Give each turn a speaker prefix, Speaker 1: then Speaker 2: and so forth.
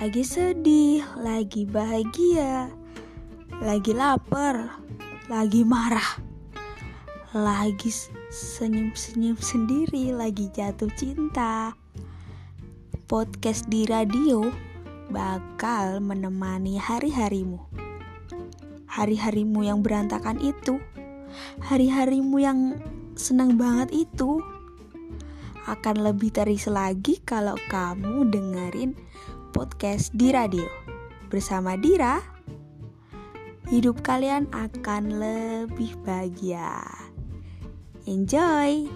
Speaker 1: lagi sedih, lagi bahagia, lagi lapar, lagi marah, lagi senyum-senyum sendiri, lagi jatuh cinta. Podcast di radio bakal menemani hari-harimu. Hari-harimu yang berantakan itu, hari-harimu yang senang banget itu akan lebih terisi lagi kalau kamu dengerin podcast di radio. Bersama Dira, hidup kalian akan lebih bahagia. Enjoy!